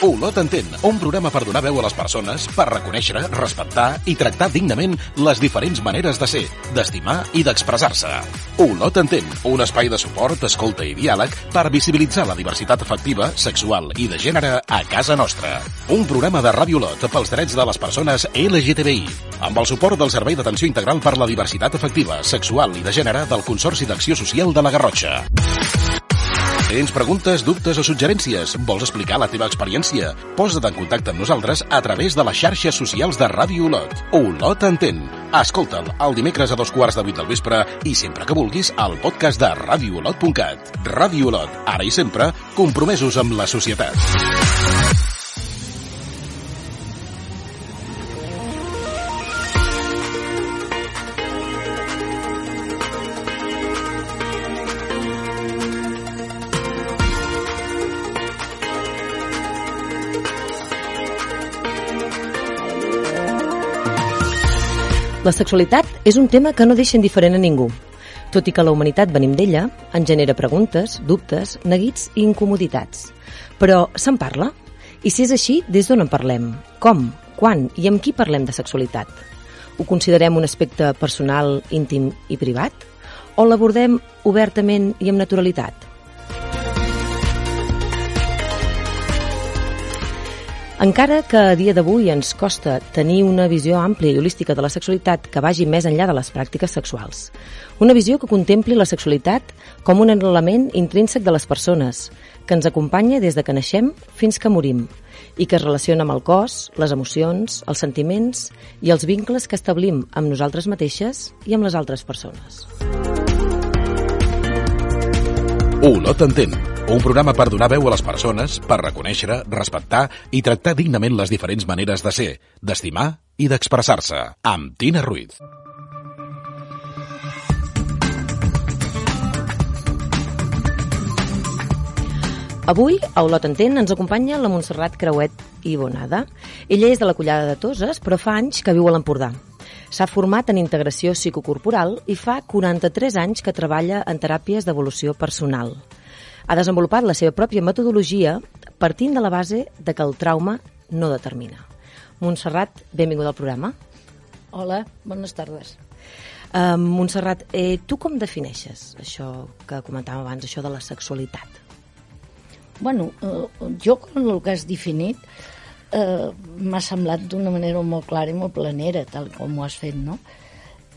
Olot Entén, un programa per donar veu a les persones, per reconèixer, respectar i tractar dignament les diferents maneres de ser, d'estimar i d'expressar-se. Olot Entén, un espai de suport, escolta i diàleg per visibilitzar la diversitat afectiva, sexual i de gènere a casa nostra. Un programa de Ràdio Olot pels drets de les persones LGTBI, amb el suport del Servei d'Atenció Integral per la Diversitat Afectiva, Sexual i de Gènere del Consorci d'Acció Social de la Garrotxa. Tens preguntes, dubtes o suggerències? Vols explicar la teva experiència? Posa't en contacte amb nosaltres a través de les xarxes socials de Ràdio Olot. Olot Entén. Escolta'l el dimecres a dos quarts de vuit del vespre i sempre que vulguis al podcast de radioolot.cat. Ràdio Olot, ara i sempre, compromesos amb la societat. La sexualitat és un tema que no deixa indiferent a ningú. Tot i que la humanitat venim d'ella, en genera preguntes, dubtes, neguits i incomoditats. Però se'n parla? I si és així, des d'on en parlem? Com? Quan? I amb qui parlem de sexualitat? Ho considerem un aspecte personal, íntim i privat? O l'abordem obertament i amb naturalitat? Encara que a dia d'avui ens costa tenir una visió àmplia i holística de la sexualitat que vagi més enllà de les pràctiques sexuals. Una visió que contempli la sexualitat com un element intrínsec de les persones, que ens acompanya des de que naixem fins que morim i que es relaciona amb el cos, les emocions, els sentiments i els vincles que establim amb nosaltres mateixes i amb les altres persones. Olot Entén, un programa per donar veu a les persones, per reconèixer, respectar i tractar dignament les diferents maneres de ser, d'estimar i d'expressar-se. Amb Tina Ruiz. Avui, a Olot Entén, ens acompanya la Montserrat Creuet i Bonada. Ella és de la Collada de Toses, però fa anys que viu a l'Empordà. S'ha format en integració psicocorporal i fa 43 anys que treballa en teràpies d'evolució personal. Ha desenvolupat la seva pròpia metodologia partint de la base de que el trauma no determina. Montserrat, benvinguda al programa. Hola, bones tardes. Uh, Montserrat, eh, tu com defineixes això que comentàvem abans, això de la sexualitat? Bueno, eh, jo com el que has definit eh, m'ha semblat d'una manera molt clara i molt planera, tal com ho has fet, no?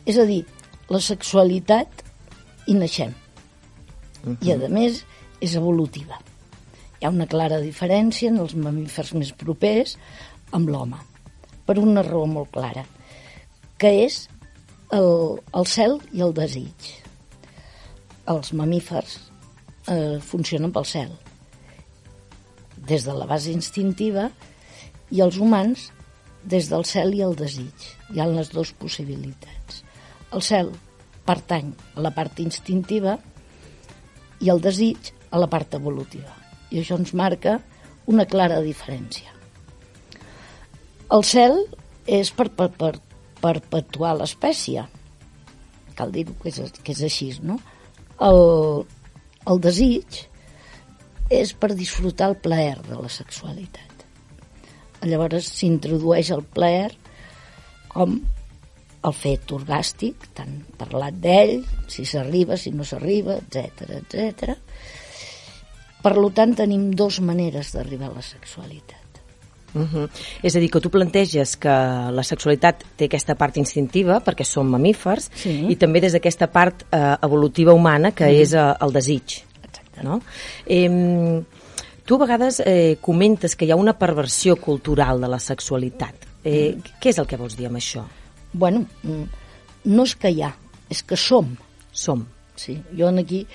És a dir, la sexualitat hi naixem. Uh -huh. I, a més, és evolutiva. Hi ha una clara diferència en els mamífers més propers amb l'home, per una raó molt clara, que és el, el cel i el desig. Els mamífers eh, funcionen pel cel, des de la base instintiva i els humans des del cel i el desig. Hi ha les dues possibilitats. El cel pertany a la part instintiva i el desig a la part evolutiva. I això ens marca una clara diferència. El cel és per, per, per perpetuar l'espècie. Cal dir-ho que, és, que és així, no? El, el desig és per disfrutar el plaer de la sexualitat. Llavors s'introdueix el plaer com el fet orgàstic, tant parlat d'ell, si s'arriba, si no s'arriba, etc etc. Per tant, tenim dos maneres d'arribar a la sexualitat. Uh -huh. És a dir, que tu planteges que la sexualitat té aquesta part instintiva, perquè som mamífers, Sí. i també des d'aquesta part eh, evolutiva humana, que Mm. és eh, el desig. Exacte. No? Eh, tu a vegades eh, comentes que hi ha una perversió cultural de la sexualitat. Eh, Què és el que vols dir amb això? Bueno, mm, no és que hi ha, és que som. Som. Sí, jo en aquí,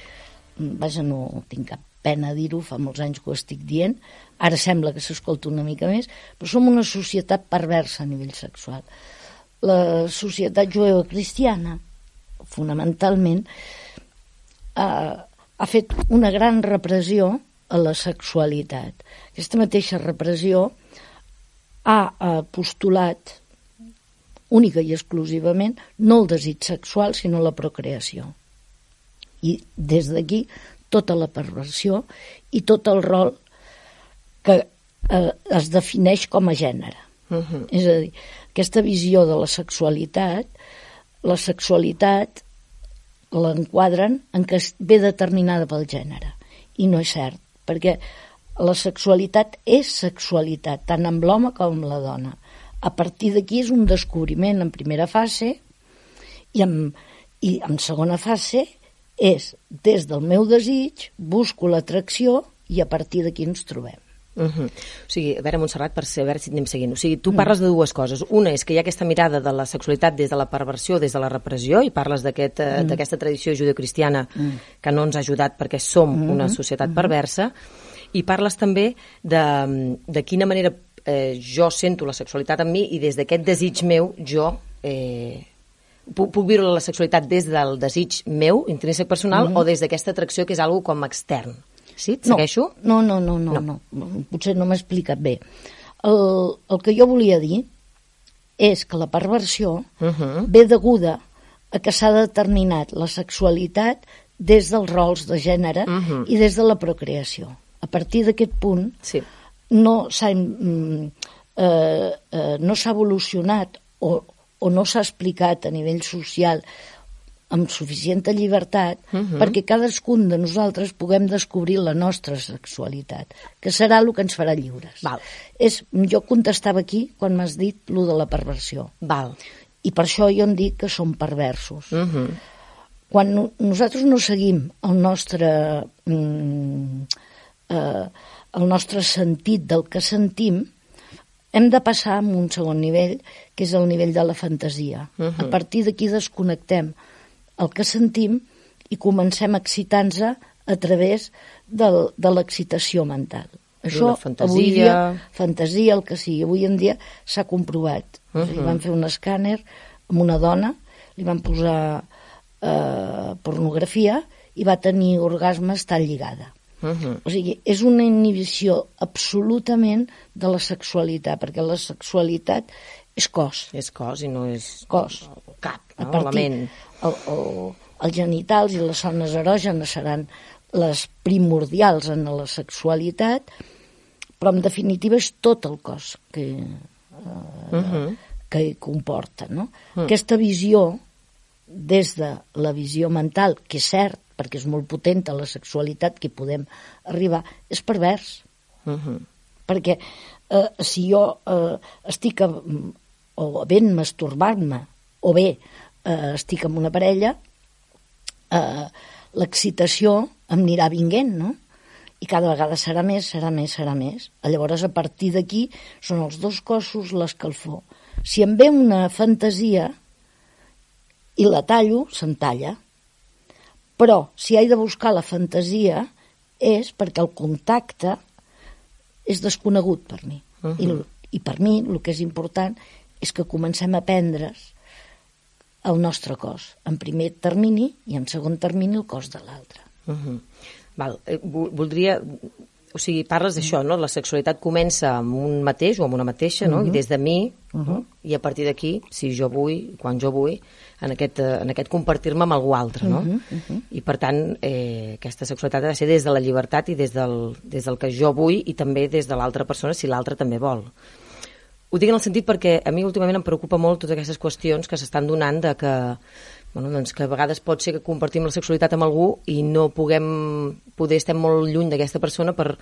mm, vaja, no tinc cap pena dir-ho, fa molts anys que ho estic dient, ara sembla que s'escolta una mica més, però som una societat perversa a nivell sexual. La societat jueva-cristiana, fonamentalment, ha, ha fet una gran repressió a la sexualitat. Aquesta mateixa repressió ha eh, postulat única i exclusivament no el desig sexual, sinó la procreació. I des d'aquí tota la perversió i tot el rol que eh, es defineix com a gènere. Uh -huh. És a dir, aquesta visió de la sexualitat, la sexualitat l'enquadren en què ve determinada pel gènere. I no és cert, perquè la sexualitat és sexualitat, tant amb l'home com amb la dona. A partir d'aquí és un descobriment en primera fase i en, i en segona fase és des del meu desig, busco l'atracció i a partir d'aquí ens trobem. Uh -huh. O sigui, a veure, Montserrat, per ser, a veure si anem seguint. O sigui, tu mm. parles de dues coses. Una és que hi ha aquesta mirada de la sexualitat des de la perversió, des de la repressió, i parles eh, d'aquesta aquest, mm. tradició judeocristiana mm. que no ens ha ajudat perquè som mm -hmm. una societat mm -hmm. perversa, i parles també de, de quina manera eh, jo sento la sexualitat en mi i des d'aquest desig meu jo eh, puc, puc viure la sexualitat des del desig meu, intrínsec personal, mm -hmm. o des d'aquesta atracció que és algo com extern. Sí? Et segueixo? No, no, no, no, no. no. Potser no m'he explicat bé. El, el que jo volia dir és que la perversió uh -huh. ve deguda a que s'ha determinat la sexualitat des dels rols de gènere uh -huh. i des de la procreació. A partir d'aquest punt sí. no s'ha mm, eh, eh, no evolucionat o, o no s'ha explicat a nivell social amb suficient llibertat uh mhm. -huh. perquè cadascun de nosaltres puguem descobrir la nostra sexualitat, que serà el que ens farà lliures. Val. És, jo contestava aquí quan m'has dit lo de la perversió. Val. I per això jo em dic que som perversos. Uh mhm. -huh. Quan no, nosaltres no seguim el nostre, mm, eh, el nostre sentit del que sentim, hem de passar a un segon nivell, que és el nivell de la fantasia. Uh -huh. A partir d'aquí desconnectem el que sentim i comencem a excitar-nos a través del, de l'excitació mental. Això, fantasia... avui dia, fantasia, el que sigui, avui en dia s'ha comprovat. Uh -huh. van fer un escàner amb una dona, li van posar eh, pornografia i va tenir orgasmes tan lligada. Uh -huh. O sigui, és una inhibició absolutament de la sexualitat, perquè la sexualitat és cos. És cos i no és cos. cap, no? A partir, la ment el, el, els genitals i les zones erògenes seran les primordials en la sexualitat, però en definitiva és tot el cos que, eh, uh -huh. que hi comporta. No? Uh -huh. Aquesta visió, des de la visió mental, que és cert, perquè és molt potent la sexualitat que podem arribar, és pervers. Uh -huh. Perquè eh, si jo eh, estic a, o ben masturbant-me, o bé eh, estic amb una parella, eh, l'excitació em anirà vinguent, no? I cada vegada serà més, serà més, serà més. Llavors, a partir d'aquí, són els dos cossos l'escalfor. Si em ve una fantasia i la tallo, se'n talla. Però, si he de buscar la fantasia, és perquè el contacte és desconegut per mi. Uh -huh. I, I per mi, el que és important és que comencem a aprendre's el nostre cos, en primer termini i en segon termini el cos de l'altre. Uh -huh. Val. Eh, voldria... O sigui, parles d'això, no? La sexualitat comença amb un mateix o amb una mateixa, no? Uh -huh. I des de mi, uh -huh. i a partir d'aquí, si jo vull, quan jo vull, en aquest, eh, en aquest compartir-me amb algú altre, no? Uh -huh. Uh -huh. I, per tant, eh, aquesta sexualitat ha de ser des de la llibertat i des del, des del que jo vull i també des de l'altra persona, si l'altra també vol. Ho dic en el sentit perquè a mi últimament em preocupa molt totes aquestes qüestions que s'estan donant de que, bueno, doncs que a vegades pot ser que compartim la sexualitat amb algú i no puguem, poder estem molt lluny d'aquesta persona per,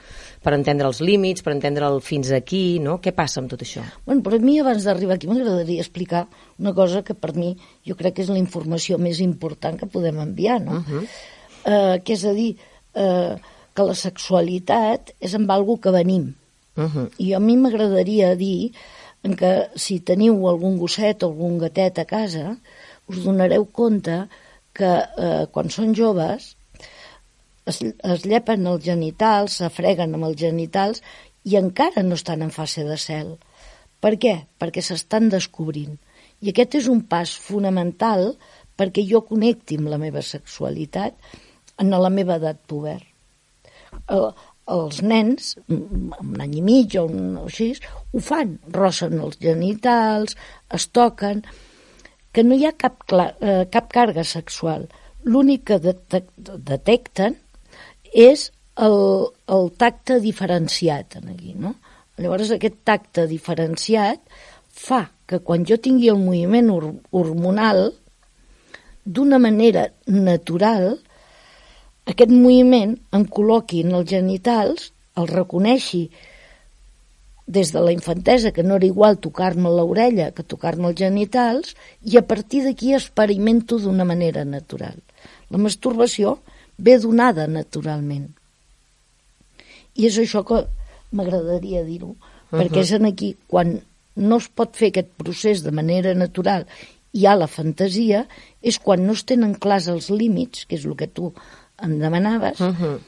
per entendre els límits, per entendre el fins aquí, no? Què passa amb tot això? Bueno, però a mi abans d'arribar aquí m'agradaria explicar una cosa que per mi jo crec que és la informació més important que podem enviar, no? Uh -huh. uh, que és a dir, uh, que la sexualitat és amb algú que venim. Uh -huh. I a mi m'agradaria dir en què si teniu algun gosset o algun gatet a casa, us donareu compte que eh, quan són joves es, es llepen els genitals, s'afreguen amb els genitals i encara no estan en fase de cel. Per què? Perquè s'estan descobrint. I aquest és un pas fonamental perquè jo connecti amb la meva sexualitat en la meva edat poder. El, els nens, un any i mig o, un, o així, ho fan, rossen els genitals, es toquen, que no hi ha cap, eh, cap càrrega sexual. L'únic que detecten és el, el tacte diferenciat en aquí, no? Llavors aquest tacte diferenciat fa que quan jo tingui el moviment hormonal, d'una manera natural, aquest moviment em col·loqui en els genitals, el reconeixi des de la infantesa, que no era igual tocar-me l'orella que tocar-me els genitals, i a partir d'aquí experimento d'una manera natural. La masturbació ve donada naturalment. I és això que m'agradaria dir-ho, uh -huh. perquè és en aquí, quan no es pot fer aquest procés de manera natural i hi ha la fantasia, és quan no es tenen clars els límits, que és el que tu em demanaves, uh -huh.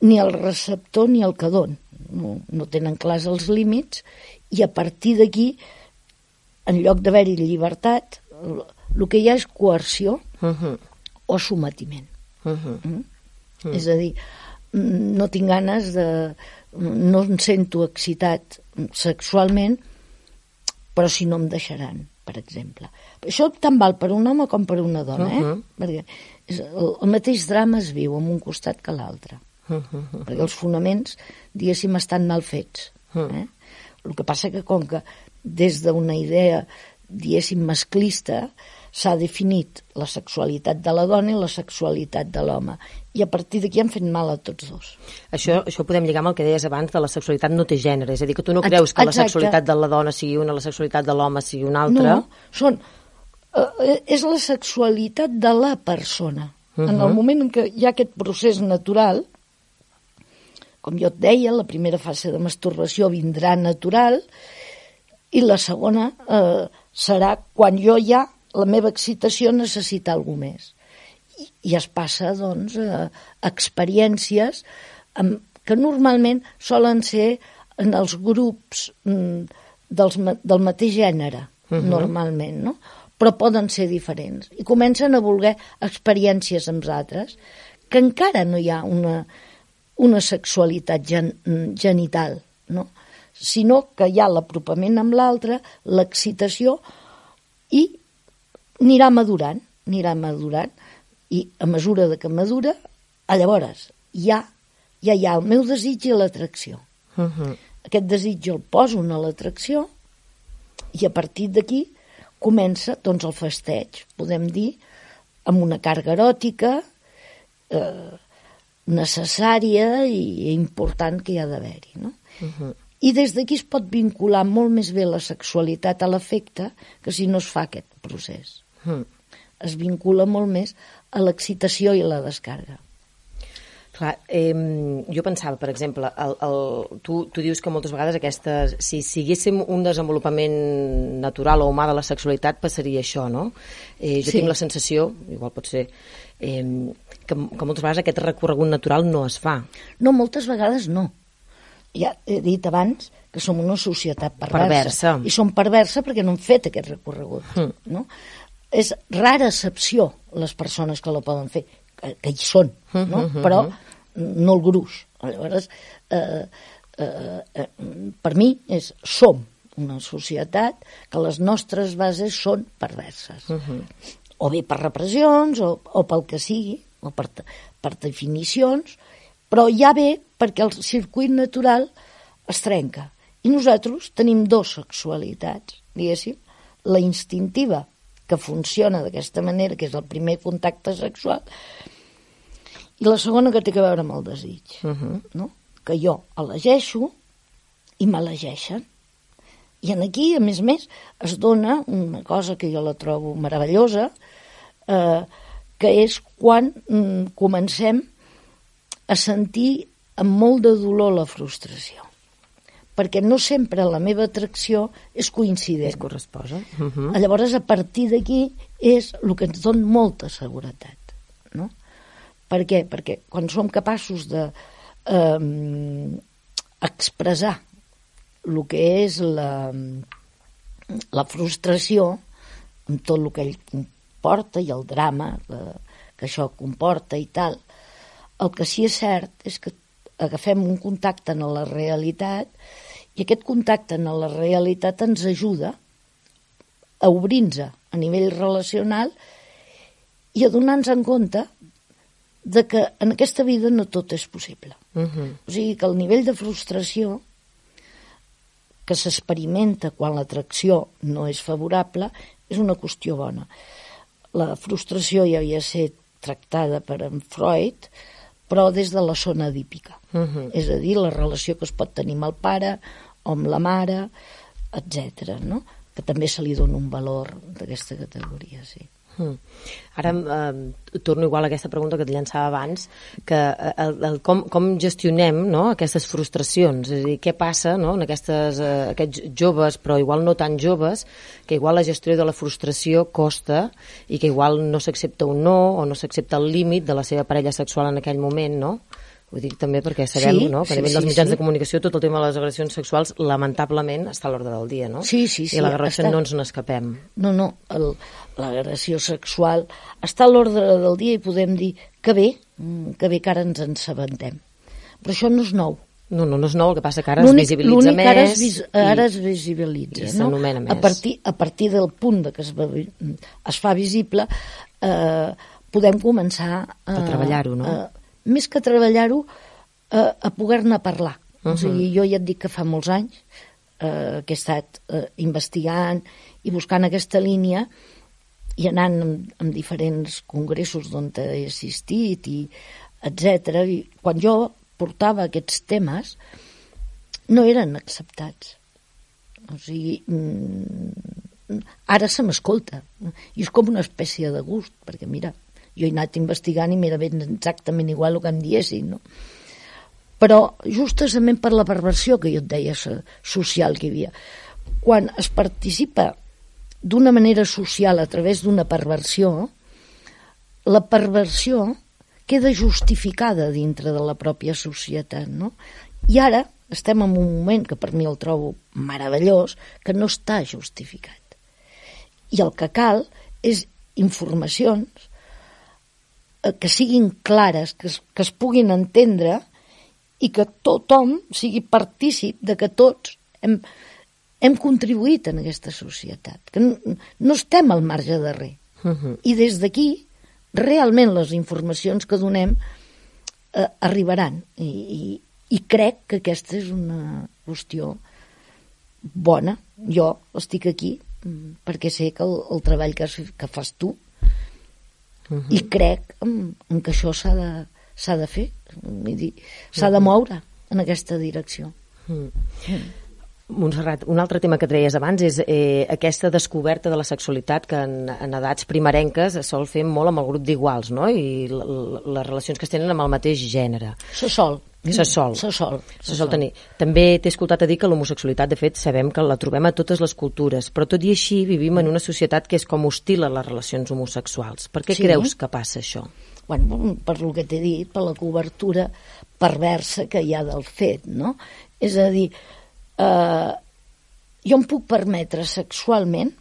ni el receptor ni el que don. No, no tenen clars els límits i a partir d'aquí, en lloc d'haver-hi llibertat, el que hi ha és coerció uh -huh. o sometiment. Uh -huh. mm? Uh -huh. És a dir, no tinc ganes de... no em sento excitat sexualment, però si no em deixaran, per exemple. Això tant val per un home com per una dona, eh? Uh -huh. Perquè el, el mateix drama es viu en un costat que l'altre. Uh -huh. Perquè els fonaments, diguéssim, estan mal fets. Uh -huh. eh? El que passa que com que des d'una idea, diguéssim, masclista, s'ha definit la sexualitat de la dona i la sexualitat de l'home. I a partir d'aquí han fet mal a tots dos. Això, això ho podem lligar amb el que deies abans de la sexualitat no té gènere. És a dir, que tu no creus que Exacte. la sexualitat de la dona sigui una, la sexualitat de l'home sigui una altra. No, són eh, és la sexualitat de la persona. Uh -huh. En el uh-huh. moment en què hi ha aquest procés natural, com jo et deia, la primera fase de masturbació vindrà natural i la segona eh, serà quan jo ja, la meva excitació necessita alguna més. I, i es passa, doncs, a experiències amb, que normalment solen ser en els grups mm, dels, del mateix gènere, uh -huh. normalment, no? però poden ser diferents. I comencen a voler experiències amb altres que encara no hi ha una, una sexualitat gen, genital, no? sinó que hi ha l'apropament amb l'altre, l'excitació, i anirà madurant, anirà madurant, i a mesura de que madura, a llavors ja, ja hi ha el meu desig i l'atracció. Uh -huh. Aquest desig el poso en l'atracció i a partir d'aquí comença doncs, el festeig, podem dir, amb una càrrega eròtica eh, necessària i important que hi ha d'haver-hi. No? Uh -huh. I des d'aquí es pot vincular molt més bé la sexualitat a l'efecte que si no es fa aquest procés. Uh -huh. Es vincula molt més a l'excitació i la descàrrega. Clar, eh, jo pensava, per exemple, el, el, tu, tu dius que moltes vegades aquestes, si siguéssim un desenvolupament natural o humà de la sexualitat, passaria això, no? Eh, jo sí. tinc la sensació, igual pot ser, eh, que, que moltes vegades aquest recorregut natural no es fa. No, moltes vegades no. Ja he dit abans que som una societat perversa. perversa. I som perversa perquè no hem fet aquest recorregut. Mm. No? És rara excepció les persones que la poden fer, que, que hi són, no? Mm -hmm. però no el gruix. Llavors, eh, eh, eh, per mi és som una societat que les nostres bases són perverses. Uh -huh. O bé per repressions, o, o pel que sigui, o per, per definicions, però ja ve perquè el circuit natural es trenca. I nosaltres tenim dos sexualitats, diguéssim, la instintiva, que funciona d'aquesta manera, que és el primer contacte sexual, i la segona que té a veure amb el desig, uh -huh. no? que jo elegeixo i m'elegeixen. I en aquí, a més a més, es dona una cosa que jo la trobo meravellosa, eh, que és quan mm, comencem a sentir amb molt de dolor la frustració. Perquè no sempre la meva atracció és coincident. Es corresposa. Uh -huh. Llavors, a partir d'aquí, és el que ens dona molta seguretat. No? Per què? Perquè quan som capaços de eh, expressar el que és la, la frustració amb tot el que ell comporta i el drama que, que això comporta i tal, el que sí és cert és que agafem un contacte en la realitat i aquest contacte en la realitat ens ajuda a obrir-nos a nivell relacional i a donar-nos en compte de que en aquesta vida no tot és possible. Uh -huh. O sigui que el nivell de frustració que s'experimenta quan l'atracció no és favorable és una qüestió bona. La frustració ja havia estat tractada per en Freud, però des de la zona edípica. Uh -huh. És a dir, la relació que es pot tenir amb el pare o amb la mare, etc. no? que també se li dona un valor d'aquesta categoria, sí. Mm. Ara eh, torno igual a aquesta pregunta que et llançava abans, que eh, el, el, com, com gestionem no, aquestes frustracions, és a dir, què passa no, en aquestes, eh, aquests joves, però igual no tan joves, que igual la gestió de la frustració costa i que igual no s'accepta un no o no s'accepta el límit de la seva parella sexual en aquell moment, no? Ho dic també perquè sabem Sí, no, que a sí, nivell dels sí, mitjans sí. de comunicació tot el tema de les agressions sexuals lamentablement està a l'ordre del dia, no? Sí, sí, sí, I la agressió està- no ens n'escapem. No, no, l'agressió sexual està a l'ordre del dia i podem dir que bé, mm, que bé que ara ens en sabentem. Però això no és nou. No, no, no és nou, el que passa que ara es visibilitza que ara més. es, vis, i- ara es visibilitza. i no? més. A partir, a partir del punt de que es, va- es fa visible, eh, podem començar a, A treballar-ho, no? A, més que treballar-ho, a, a poder-ne parlar. Uh. -huh. O sigui, jo ja et dic que fa molts anys eh, que he estat eh, investigant i buscant aquesta línia i anant en, en diferents congressos d'on he assistit i etc. I quan jo portava aquests temes no eren acceptats. O sigui, mm, ara se m'escolta. I és com una espècie de gust, perquè mira, jo he anat investigant i m'era ben exactament igual el que em diessin, no? Però justament per la perversió que jo et deia so- social que hi havia. Quan es participa d'una manera social a través d'una perversió, la perversió queda justificada dintre de la pròpia societat, no? I ara estem en un moment que per mi el trobo meravellós, que no està justificat. I el que cal és informacions que siguin clares, que es, que es puguin entendre i que tothom sigui partícip de que tots hem, hem contribuït en aquesta societat, que no, no estem al marge de res. Uh -huh. I des d'aquí, realment les informacions que donem eh, arribaran. I, i, I crec que aquesta és una qüestió bona. Jo estic aquí mm, perquè sé que el, el treball que, has, que fas tu Uh -huh. i crec en, en que això s'ha de, s'ha de fer, s'ha de moure en aquesta direcció. Montserrat, un altre tema que treies abans és eh, aquesta descoberta de la sexualitat que en, en edats primerenques es sol fer molt amb el grup d'iguals, no? I l- l- les relacions que es tenen amb el mateix gènere. Se sol. Se sol. Se sol. Se sol tenir. També t'he escoltat a dir que l'homosexualitat, de fet, sabem que la trobem a totes les cultures, però tot i així vivim en una societat que és com hostil a les relacions homosexuals. Per què Sí. creus que passa això? bueno, per lo que t'he dit, per la cobertura perversa que hi ha del fet, no? És a dir, eh, jo em puc permetre sexualment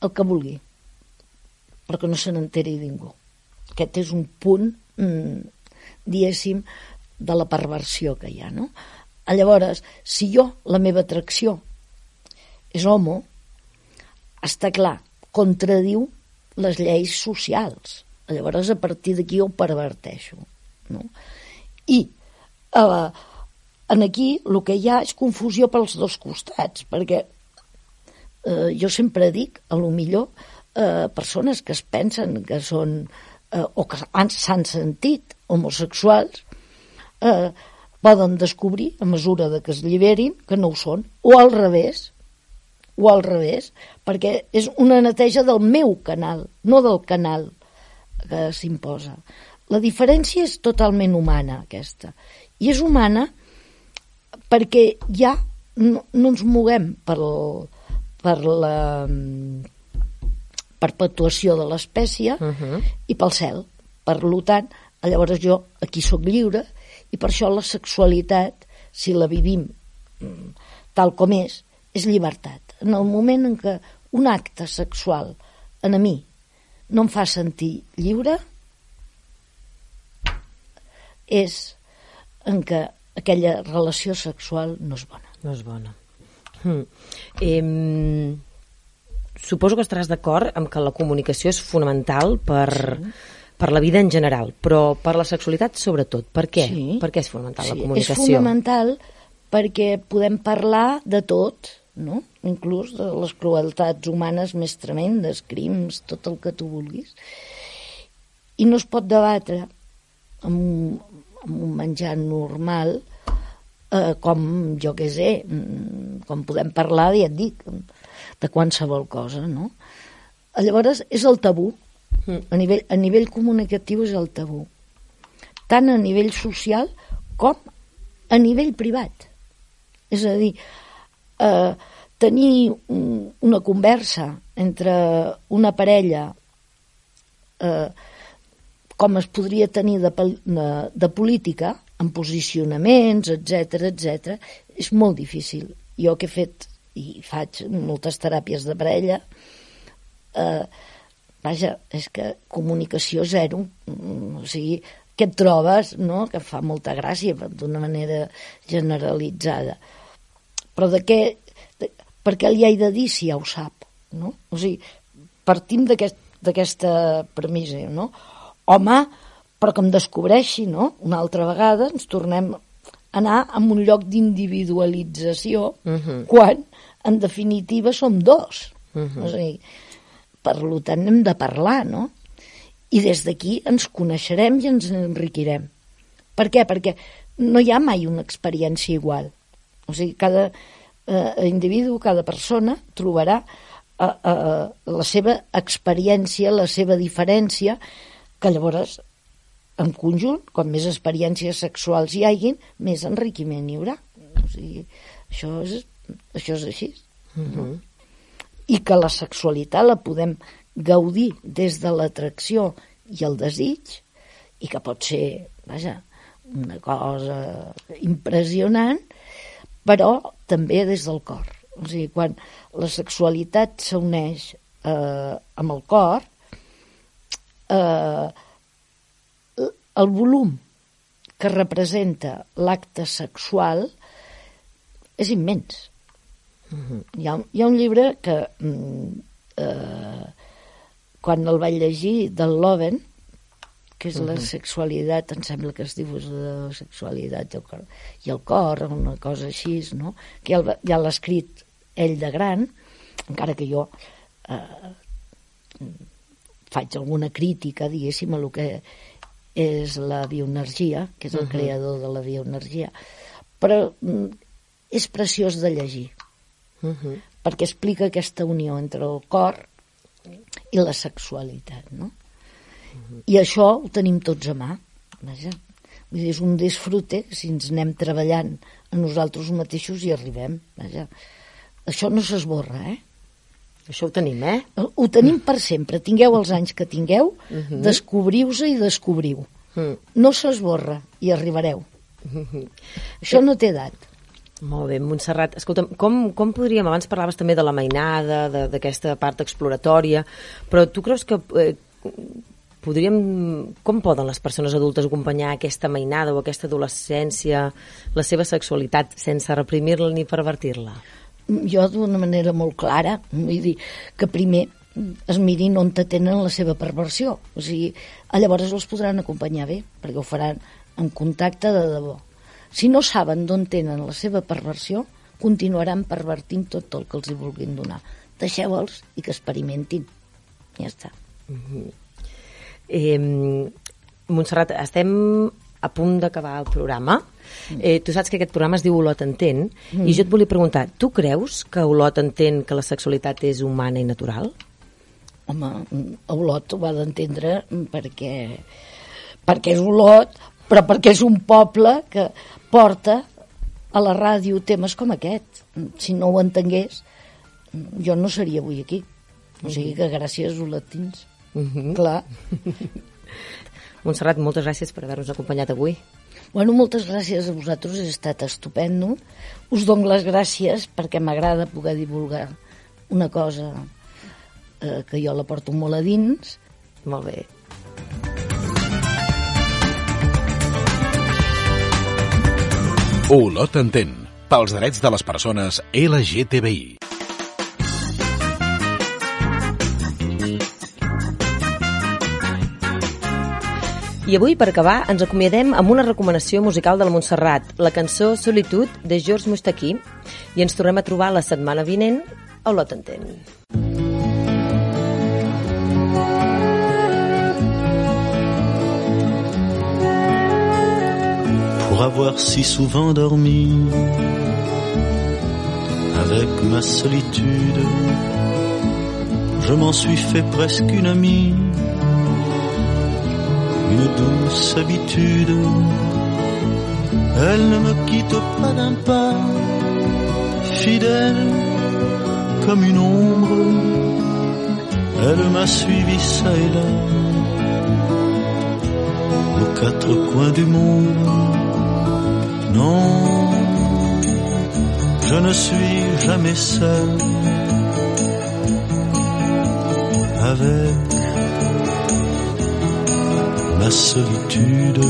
el que vulgui, però que no se n'enteri ningú. Aquest és un punt, mm, diguéssim, de la perversió que hi ha, no? Llavors, si jo, la meva atracció és homo, està clar, contradiu les lleis socials. Llavors, a partir d'aquí ho perverteixo. No? I eh, en aquí el que hi ha és confusió pels dos costats, perquè eh, jo sempre dic, a lo millor, eh, persones que es pensen que són o que han- s'han sentit homosexuals eh, poden descobrir, a mesura de que es lliberin, que no ho són, o al revés, o al revés, perquè és una neteja del meu canal, no del canal que s'imposa. La diferència és totalment humana, aquesta. I és humana perquè ja no, no ens moguem per, per la mm, perpetuació de l'espècie Uh -huh. i pel cel. Per tant, llavors jo aquí sóc lliure i per això la sexualitat, si la vivim mm, tal com és, és llibertat. En el moment en què un acte sexual en a mi no em fa sentir lliure, és en què aquella relació sexual no és bona. No és bona. Hmm. Eh, suposo que estaràs d'acord amb que la comunicació és fonamental per, sí. per la vida en general, però per la sexualitat sobretot. Per què? Sí. Per què és fonamental sí. la comunicació? És fonamental perquè podem parlar de tot, no? inclús de les crueltats humanes més tremendes, crims, tot el que tu vulguis. I no es pot debatre amb, amb un menjar normal eh, com, jo què sé, mm, com podem parlar, ja et dic, de qualsevol cosa, no? Llavors, és el tabú. A nivell, a nivell comunicatiu és el tabú. Tant a nivell social com a nivell privat. És a dir, eh, tenir un, una conversa entre una parella eh, com es podria tenir de, de, de política, en posicionaments, etc etc, és molt difícil. Jo que he fet i faig moltes teràpies de parella, eh, vaja, és que comunicació zero, mm, o sigui, què et trobes, no?, que fa molta gràcia d'una manera generalitzada. Però de què, de, per què li he de dir si ja ho sap, no? O sigui, partim d'aquesta aquest, premissa, no? Home, però que em descobreixi, no? Una altra vegada ens tornem a anar a un lloc d'individualització uh mhm. -huh. quan, en definitiva, som dos. Uh mhm. -huh. O sigui, per tant, hem de parlar, no? I des d'aquí ens coneixerem i ens enriquirem. Per què? Perquè no hi ha mai una experiència igual. O sigui, cada eh, individu, cada persona trobarà eh, eh, la seva experiència, la seva diferència, que llavors en conjunt, com més experiències sexuals hi hagin, més enriquiment hi haurà. O sigui, això és, això és així. Uh -huh. no? I que la sexualitat la podem gaudir des de l'atracció i el desig, i que pot ser, vaja, una cosa impressionant, però també des del cor. O sigui, quan la sexualitat s'uneix eh, amb el cor, eh, el volum que representa l'acte sexual és immens. -huh. hi, ha, hi ha un llibre que mm, eh, quan el vaig llegir del Loven que és uh -huh. la sexualitat, em sembla que es diu la sexualitat i el cor, i el cor una cosa així, no? que ja, ja l'ha escrit ell de gran, encara que jo eh, faig alguna crítica, diguéssim, a el que és la bioenergia, que és el uh -huh. creador de la bioenergia, però mm, és preciós de llegir, uh -huh. perquè explica aquesta unió entre el cor i la sexualitat, no? Uh -huh. I això ho tenim tots a mà, vaja. Vull dir, és un disfrute, si ens anem treballant a nosaltres mateixos i arribem, vaja. Això no s'esborra, eh? Això ho tenim, eh? Ho tenim per sempre. Tingueu els anys que tingueu, uh. -huh. descobriu-se i descobriu. Uh mhm. -huh. No s'esborra i arribareu. Uh mhm. -huh. Això no té edat. Molt bé, Montserrat. Escolta'm, com, com podríem... Abans parlaves també de la mainada, d'aquesta part exploratòria, però tu creus que eh, podríem... Com poden les persones adultes acompanyar aquesta mainada o aquesta adolescència, la seva sexualitat, sense reprimir-la ni pervertir-la? jo d'una manera molt clara, vull dir que primer es mirin on tenen la seva perversió. O sigui, llavors els podran acompanyar bé, perquè ho faran en contacte de debò. Si no saben d'on tenen la seva perversió, continuaran pervertint tot el que els hi vulguin donar. Deixeu-los i que experimentin. Ja està. Mm -hmm. eh, Montserrat, estem a punt d'acabar el programa. Eh, tu saps que aquest programa es diu Olot entén, mm. i jo et volia preguntar, tu creus que Olot entén que la sexualitat és humana i natural? Home, Olot ho va d'entendre perquè, perquè és Olot, però perquè és un poble que porta a la ràdio temes com aquest. Si no ho entengués, jo no seria avui aquí. O sigui que gràcies, olotins. Mm -hmm. Clar. Montserrat, moltes gràcies per haver-nos acompanyat avui. Bueno, moltes gràcies a vosaltres, ha estat estupendo. Us dono les gràcies perquè m'agrada poder divulgar una cosa eh, que jo la porto molt a dins. Molt bé. Olot entén, pels drets de les persones LGTBI. I avui, per acabar, ens acomiadem amb una recomanació musical de la Montserrat, la cançó Solitud, de George Mustaquí, i ens tornem a trobar la setmana vinent a Olot Entén. Pour avoir si souvent dormi avec ma solitude, je m'en suis fait presque une amie une douce habitude. Elle ne me quitte pas d'un pas, fidèle comme une ombre. Elle m'a suivi ça et là, aux quatre coins du monde. Non, je ne suis jamais seul avec la solitude.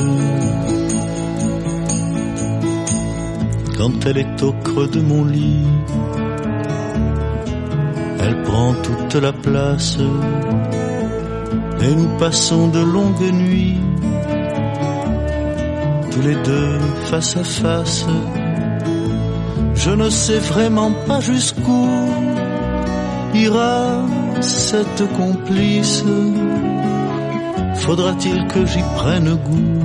Quand elle est au creux de mon lit, elle prend toute la place et nous passons de longues nuits, tous les deux face à face. Je ne sais vraiment pas jusqu'où ira cette complice Faudra-t-il que j'y prenne goût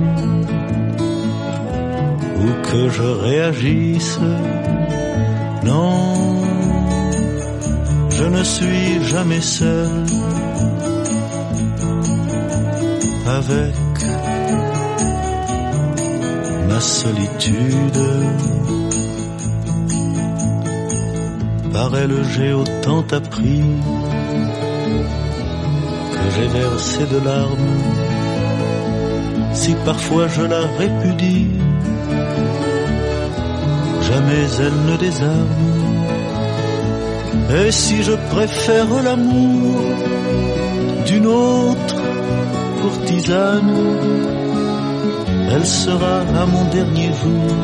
ou que je réagisse? Non, je ne suis jamais seul avec solitude. Par elle j'ai autant appris j'ai versé de larmes. Si parfois je la répudie, jamais elle ne désarme. Et si je préfère l'amour d'une autre courtisane, elle sera à mon dernier jour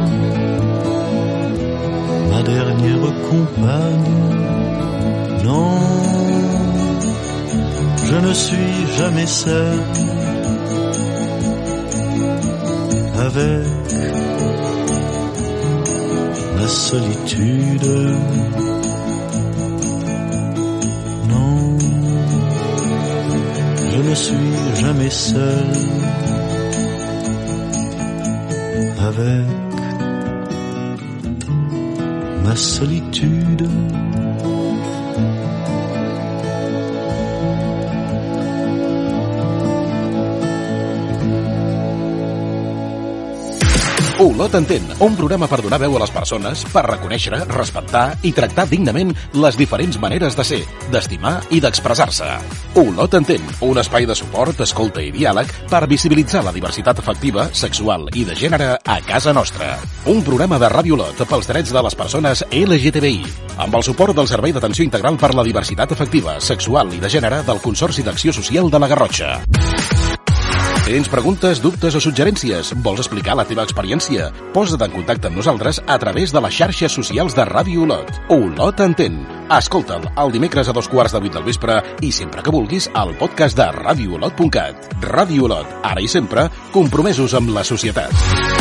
ma dernière compagne. Non je ne suis jamais seul avec la solitude. Non, je ne suis jamais seul avec ma solitude. Olot entén, un programa per donar veu a les persones, per reconèixer, respectar i tractar dignament les diferents maneres de ser, d'estimar i d'expressar-se. Olot entén, un espai de suport, escolta i diàleg per visibilitzar la diversitat afectiva, sexual i de gènere a casa nostra. Un programa de Ràdio Olot pels drets de les persones LGTBI, amb el suport del Servei d'Atenció Integral per la Diversitat Afectiva, Sexual i de Gènere del Consorci d'Acció Social de la Garrotxa. Tens preguntes, dubtes o suggerències? Vols explicar la teva experiència? Posa't en contacte amb nosaltres a través de les xarxes socials de Ràdio Olot. Olot entén. Escolta'l el dimecres a dos quarts de vuit del vespre i sempre que vulguis al podcast de radioolot.cat. Ràdio Olot, ara i sempre, compromesos amb la societat.